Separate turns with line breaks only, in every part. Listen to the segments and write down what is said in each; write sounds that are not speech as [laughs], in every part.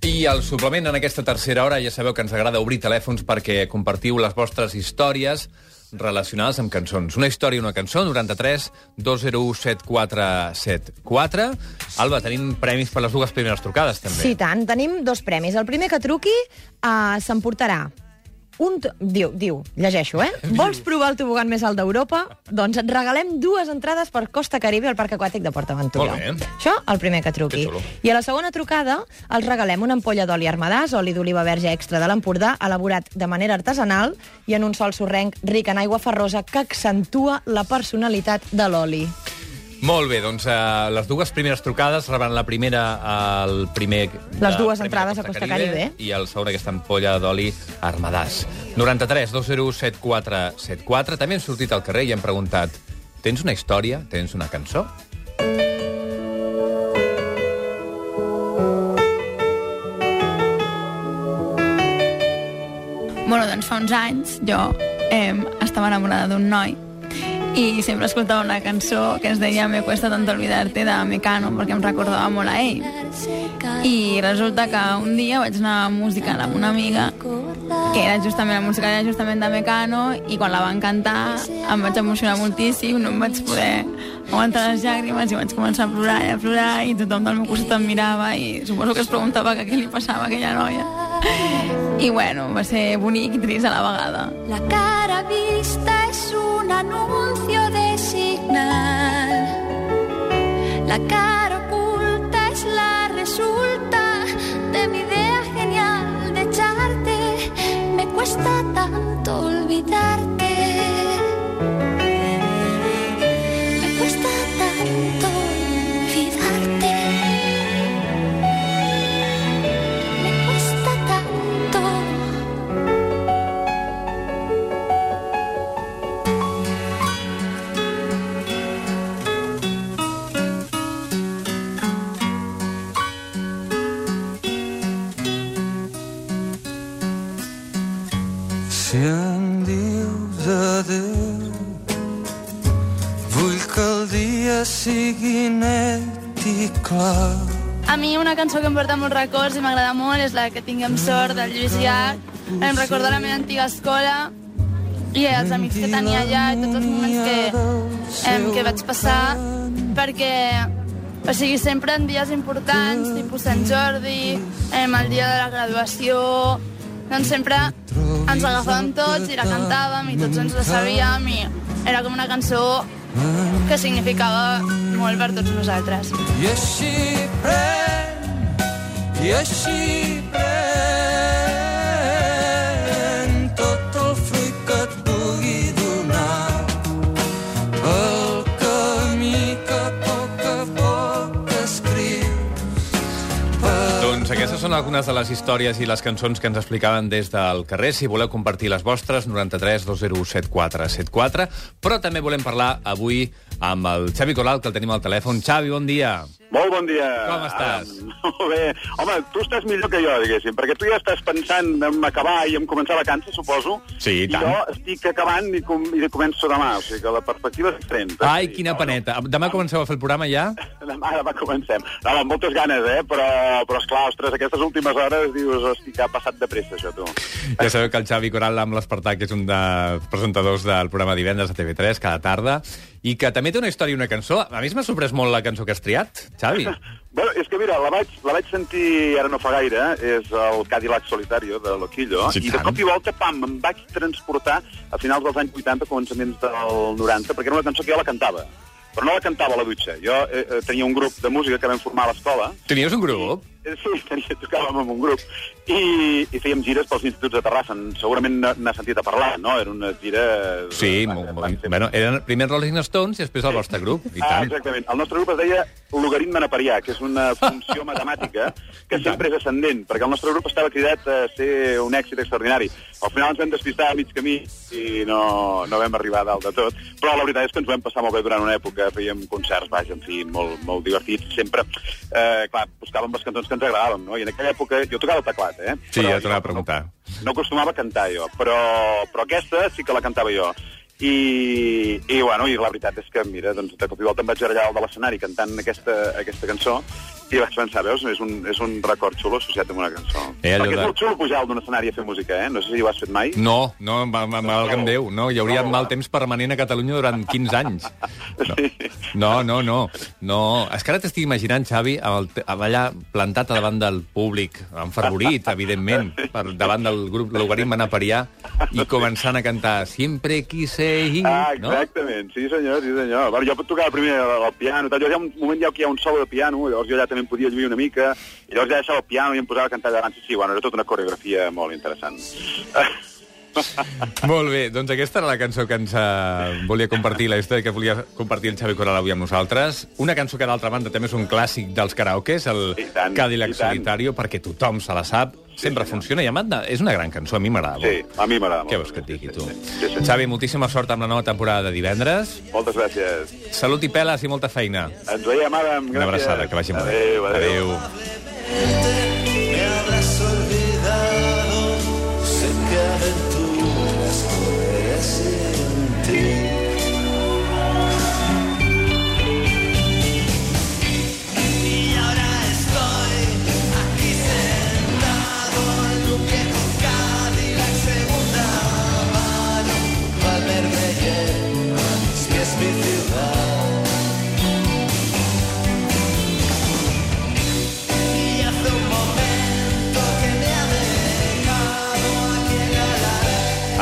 I el suplement en aquesta tercera hora, ja sabeu que ens agrada obrir telèfons perquè compartiu les vostres històries relacionades amb cançons. Una història, una cançó, 93 201 7474. Alba, tenim premis per les dues primeres trucades, també.
Sí, tant. Tenim dos premis. El primer que truqui uh, s'emportarà un... Diu, diu, llegeixo, eh? [laughs] Vols provar el tobogan més alt d'Europa? Doncs et regalem dues entrades per Costa Caribe al Parc Aquàtic de PortAventura.
Molt bé.
Això, el primer que truqui.
Que.
I a la segona trucada els regalem una ampolla d'oli armadàs, oli d'oliva verge extra de l'Empordà, elaborat de manera artesanal i en un sol sorrenc ric en aigua ferrosa que accentua la personalitat de l'oli.
Molt bé, doncs uh, les dues primeres trucades rebran la primera al primer...
Les dues entrades a Costa Caribe.
I el segon aquesta ampolla d'oli armadàs. 93 201 7474. També hem sortit al carrer i hem preguntat tens una història? Tens una cançó?
Bueno, doncs fa uns anys jo eh, estava enamorada d'un noi i sempre escoltava una cançó que es deia Me cuesta tanto olvidarte de Mecano perquè em recordava molt a ell. I resulta que un dia vaig anar música amb una amiga que era justament la música era justament de Mecano i quan la van cantar em vaig emocionar moltíssim, no em vaig poder aguantar les llàgrimes i vaig començar a plorar i a plorar i tothom del meu costat em mirava i suposo que es preguntava que què li passava a aquella noia. I bueno, va ser bonic i trist a la vegada.
La cara vista La cara
sigui net i clar.
A mi una cançó que em porta molts records i m'agrada molt és la que tinguem sort del Lluís Llach. Em recorda la meva antiga escola i els amics que tenia allà i tots els moments que, em, que vaig passar perquè o sigui, sempre en dies importants, tipus Sant Jordi, em, el dia de la graduació, doncs sempre ens agafàvem tots i la cantàvem i tots ens la sabíem i era com una cançó que significava molt per tots nosaltres.
I així pren, i així
Doncs aquestes són algunes de les històries i les cançons que ens explicaven des del carrer. Si voleu compartir les vostres, 93 201 7474. Però també volem parlar avui amb el Xavi Coral, que el tenim al telèfon. Xavi, bon dia.
Molt bon dia.
Com estàs?
Ah, [laughs] molt bé. Home, tu estàs millor que jo, diguéssim, perquè tu ja estàs pensant en acabar i en començar vacances, suposo.
Sí, i tant.
I jo estic acabant i, com, i començo demà, o sigui que la perspectiva és diferent.
Ai,
Sí,
quina
no,
paneta. Demà comenceu a fer el programa ja?
No. [laughs] Demà, demà comencem. No, amb moltes ganes, eh? Però, però esclar, ostres, aquestes últimes hores dius, hosti, que ha passat de pressa, això, tu.
Ja sabeu que el Xavi Coral amb l'Espartac és un dels presentadors del programa Divendres a TV3 cada tarda i que també té una història i una cançó. A mi m'ha sorprès molt la cançó que has triat, Xavi. [laughs]
Bueno, és que mira, la vaig, la vaig sentir ara no fa gaire, és el Cadillac Solitario de Loquillo,
Sí,
i de
tant.
cop i volta, pam, em vaig transportar a finals dels anys 80, començaments del 90, perquè era una cançó que jo la cantava. Però no la cantava a la dutxa. Jo eh, eh, tenia un grup de música que vam formar a l'escola.
Tenies un grup?
Eh, Sí, [laughs] tenia, tocàvem amb un grup. I, i fèiem gires pels instituts de Terrassa. Segurament n'ha sentit a parlar, no? Era una gira...
Sí,
Van-
mo-
van ser-
bueno, eren primer Rolling Stones i després el vostre grup. I
Ah,
tant.
exactament. El nostre grup es deia logaritme neperià, que és una funció matemàtica que sempre és ascendent, perquè el nostre grup estava cridat a ser un èxit extraordinari. Al final ens vam despistar a mig camí i no, no vam arribar dalt de tot, però la veritat és que ens vam passar molt bé durant una època, fèiem concerts, vaja, en fi, molt, molt divertits, sempre, eh, clar, buscàvem les cançons que ens agradaven, no? I en aquella època, jo tocava el teclat, eh?
Sí,
Però
ja t'ho anava a preguntar.
No, no acostumava a cantar jo, però, però aquesta sí que la cantava jo. I, i, bueno, i la veritat és que, mira, doncs, de cop i volta em vaig allà de l'escenari cantant aquesta, aquesta cançó I vaig pensar, veus, és un, és un record xulo associat amb una cançó.
Eh,
Perquè
de-
és molt xulo pujar d'un escenari a fer música, eh? No sé si ho has fet mai.
No, no, valga'm Déu, no, hi hauria mal temps permanent a Catalunya durant 15 anys. [laughs] No, no, no, no. És que ara t'estic imaginant, Xavi, amb el, te- amb allà plantat davant del públic, enfervorit, [laughs] evidentment, per davant del grup Logaritme Naperià, i començant a cantar Siempre quise
Ah,
no?
exactament, sí senyor, sí senyor. Bueno, jo tocava primer el piano, tal. llavors hi ha un moment ja que hi ha un solo de piano, llavors jo allà també em podia lluir una mica, i llavors ja deixava el piano i em posava a cantar davant. Sí, sí, bueno, era tota una coreografia molt interessant. [laughs]
Molt bé, doncs aquesta era la cançó que ens uh, volia compartir, la història que volia compartir el Xavi Coral avui amb nosaltres. Una cançó que, d'altra banda, també és un clàssic dels karaokes, el Cadillac. Solitario, perquè tothom se la sap, sempre funciona, i a banda, és una gran cançó, a mi m'agrada
Sí, a mi m'agrada molt.
Què vols que et digui, tu?
Sí, sí.
Xavi, moltíssima sort amb la nova temporada de divendres.
Moltes gràcies.
Salut i peles i molta feina.
Ens veiem, Adam.
Una
Gràcies.
abraçada, que vagi molt bé.
Adéu, adéu.
Me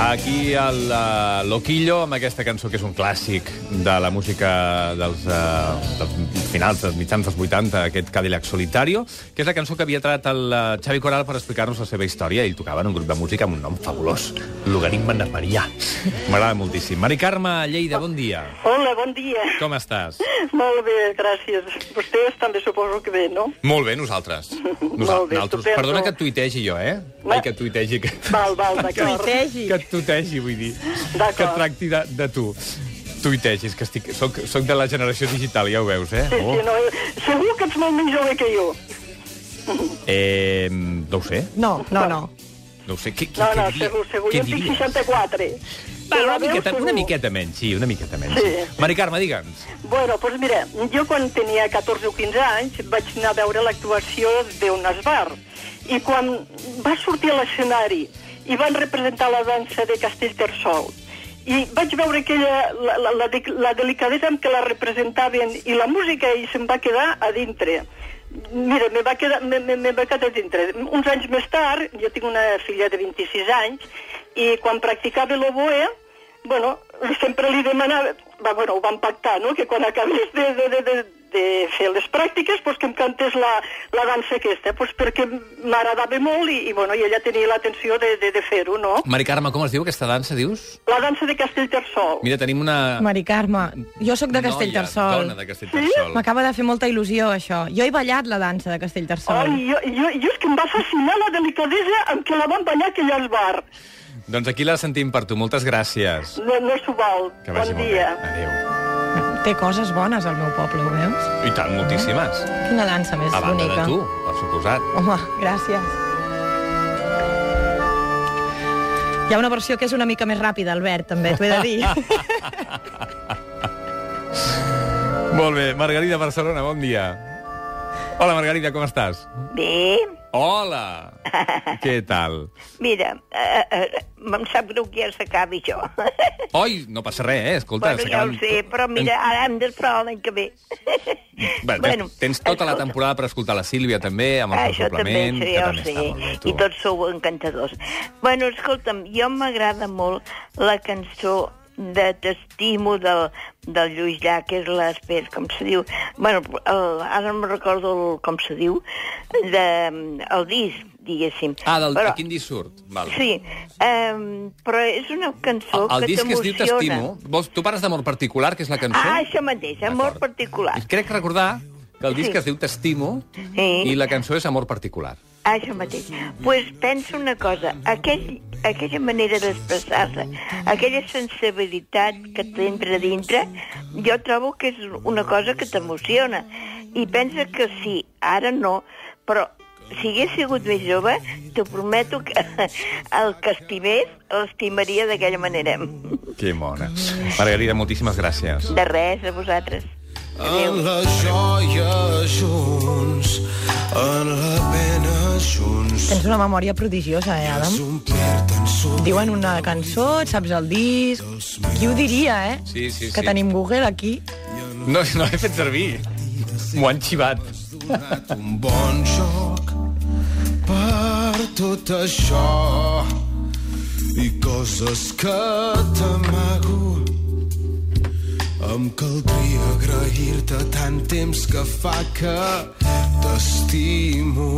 Aquí
al uh, Loquillo, amb aquesta cançó que és un clàssic de la música dels, uh, dels finals, dels mitjans dels 80, aquest Cadillac Solitario, que és la cançó que havia tret el uh, Xavi Coral per explicar-nos la seva història. Ell tocava en un grup de música amb un nom fabulós, Logaritme Naperià. M'agrada moltíssim. Mari Carme Lleida, bon dia.
Hola, bon dia.
Com estàs?
Molt bé, gràcies. Vostès també suposo que bé, no?
Molt bé, nosaltres. [laughs]
Molt bé,
nosaltres. Perdona que et tuitegi jo, eh? Ai, que et tuitegi. Que...
Val, val, [laughs] d'acord.
Tuitegi.
que et tutegi, vull dir. Que et tracti de, de tu. Tuitegis, que estic... Soc, soc de la generació digital, ja ho veus, eh?
Sí, sí, no, segur que ets molt més jove que jo.
Eh, no ho sé,
No, no, no.
no ho sé. Què, què,
No,
què
no,
diria-
segur, segur.
què
Jo tinc
diries?
64.
Va, una, miqueta, una miqueta menys, sí, una miqueta menys.
Sí.
Mari Carme, digue'ns.
Bueno, doncs mira, jo quan tenia 14 o 15 anys vaig anar a veure l'actuació d'un esbar. I quan va sortir a l'escenari i van representar la dansa de Castellterçol, i vaig veure aquella, la, la, la, la delicadesa amb què la representaven i la música i se'm va quedar a dintre. Mira, me va, quedar, me, me, me va quedar a dintre. Uns anys més tard, jo tinc una filla de 26 anys, i quan practicava l'oboe, bueno, sempre li demanava, va, bueno, ho vam pactar, no?, que quan acabés de, de, de, de, de fer les pràctiques, pues, que em cantés la, la dansa aquesta, pues, perquè m'agradava molt i, i, bueno, i ella tenia l'atenció de, de, de fer-ho, no?
Mari Carme, com es diu aquesta dansa, dius?
La dansa de Castellterçol.
Mira, tenim una...
Mari Carme, jo sóc de
noia,
Castellterçol.
dona de Castellterçol.
M'acaba de fer molta il·lusió, això. Jo he ballat la dansa de Castellterçol.
Ai, jo, jo, jo és que em va fascinar la delicadesa amb què la van ballar aquell esbar.
Doncs aquí la sentim per tu. Moltes gràcies.
No, no s'ho val.
Que vagi
bon
molt
dia.
bé. Adéu.
Té coses bones, al meu poble, ho veus?
I tant, moltíssimes.
Quina dansa més
A banda
bonica.
de tu, per suposat.
Home, gràcies. Hi ha una versió que és una mica més ràpida, Albert, també, t'ho he de dir. [laughs]
Molt bé, Margarida Barcelona, bon dia. Hola, Margarida, com estàs?
Bé,
Hola! [laughs] Què tal?
mira, eh, eh, em sap greu que ja s'acabi això. [laughs]
Oi, no passa res, eh? Escolta,
bueno, ja ho sé, però mira, ara hem d'esperar l'any que ve.
Bé, bueno, tens tota la
escolta,
temporada per escoltar la Sílvia, també, amb el
Això
suplement,
això
també
sé.
està molt bé.
I tots sou encantadors. Bueno, escolta'm, jo m'agrada molt la cançó de T'estimo del, del Lluís Llach, que és l'Espers, com se diu. Bueno, el, ara no me recordo el, com se diu, de, el disc, diguéssim.
Ah, del,
Però-
a quin disc surt? Val.
Sí, um, però és una cançó
El, el
que
disc que es diu
t'emociona.
T'estimo. Vols- Tu parles d'amor particular, que és la cançó?
Ah, això mateix, amor particular.
I crec recordar que el disc
Sí.
es diu T'estimo
Sí.
i la cançó és Amor particular.
Això mateix. Doncs pues pensa una cosa, aquell, aquella manera d'expressar-se, aquella sensibilitat que t'entra dintre, jo trobo que és una cosa que t'emociona. I pensa que sí, ara no, però si hagués sigut més jove, t'ho prometo que [laughs] el que estimés, l'estimaria d'aquella manera.
Que mona. Margarida, moltíssimes gràcies.
De res, a vosaltres.
En la joia junts, en la pena junts.
Tens una memòria prodigiosa, eh, Adam? Diuen una cançó, et saps el disc... Qui ho diria, eh?
Sí, sí,
Que
sí.
tenim Google aquí.
No, no l'he fet servir. M'ho han xivat.
un bon joc per tot això i coses que t'amago em caldria agrair-te tant temps que fa que t'estimo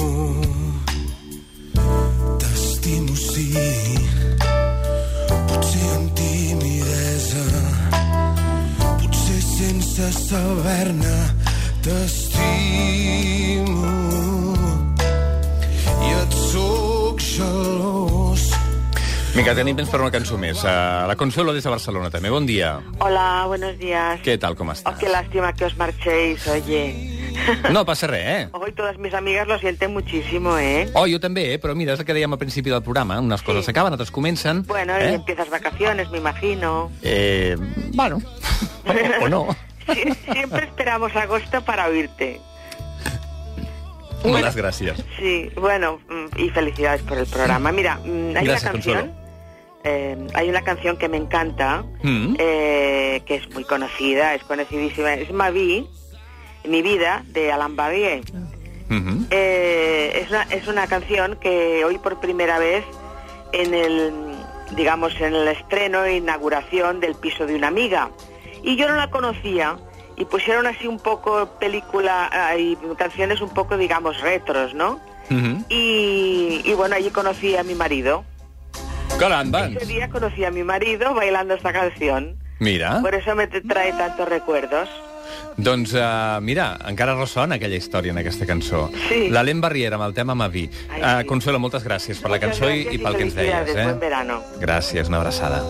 saber-ne t'estimo i et sóc gelós
Vinga, tenim temps per una cançó més. Uh, la Consuelo des de Barcelona, també. Bon dia.
Hola, buenos días.
Què tal, com
Oh,
estàs?
qué lástima que os marchéis, oye.
No passa res, eh? [laughs]
Hoy todas mis amigas lo sienten muchísimo, ¿eh?
Oh, jo també, eh? però mira, és el que dèiem al principi del programa. Unes coses
Sí.
s'acaben, altres comencen.
Bueno,
eh?
empiezas vacaciones, me imagino.
Eh, bueno, o, [laughs] o no.
Sie- [laughs] siempre esperamos agosto para oírte.
Moltes gràcies.
Sí, bueno, mm, y felicidades por el programa. Mira, mm, hay
Gracias,
una canción, eh, hay una canción que me encanta,
Mm.
eh, que es muy conocida, es conocidísima, es Mavi, Mi vida, de Alain Barrier. Eh, es, una, es una canción que hoy por primera vez en el, digamos, en el estreno e inauguración del piso de una amiga. Y yo no la conocía y pusieron así un poco película ah, y canciones un poco, digamos, retros, ¿no?
Mhm.
Y, y bueno, allí conocí a mi marido.
Caram,
Ese día conocí a mi marido bailando esta canción.
Mira,
Por eso me trae tantos recuerdos.
doncs uh, mira, encara ressona aquella història en aquesta cançó.
Sí.
L'Alem Barriera amb el tema Mavi. Uh. Consuelo, moltes gràcies per la cançó i, i pel que ens deies. Eh? Gràcies, una abraçada.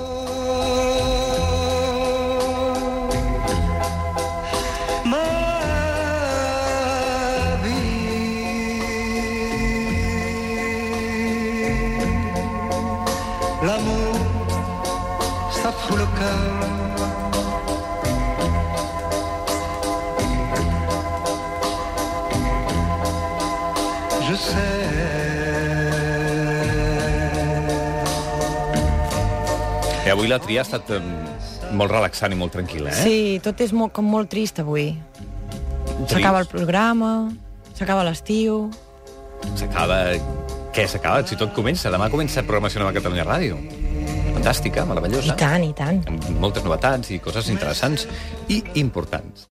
I avui la tria ha estat um, molt relaxant i molt tranquil·la, eh?
Sí, tot és molt, com molt trist avui. S'acaba el programa, s'acaba l'estiu...
S'acaba... Què s'acaba? Si tot comença. Demà comença programació nova a Catalunya Ràdio. Fantàstica,
I
meravellosa.
tant, i tant.
Amb moltes novetats i coses interessants i importants.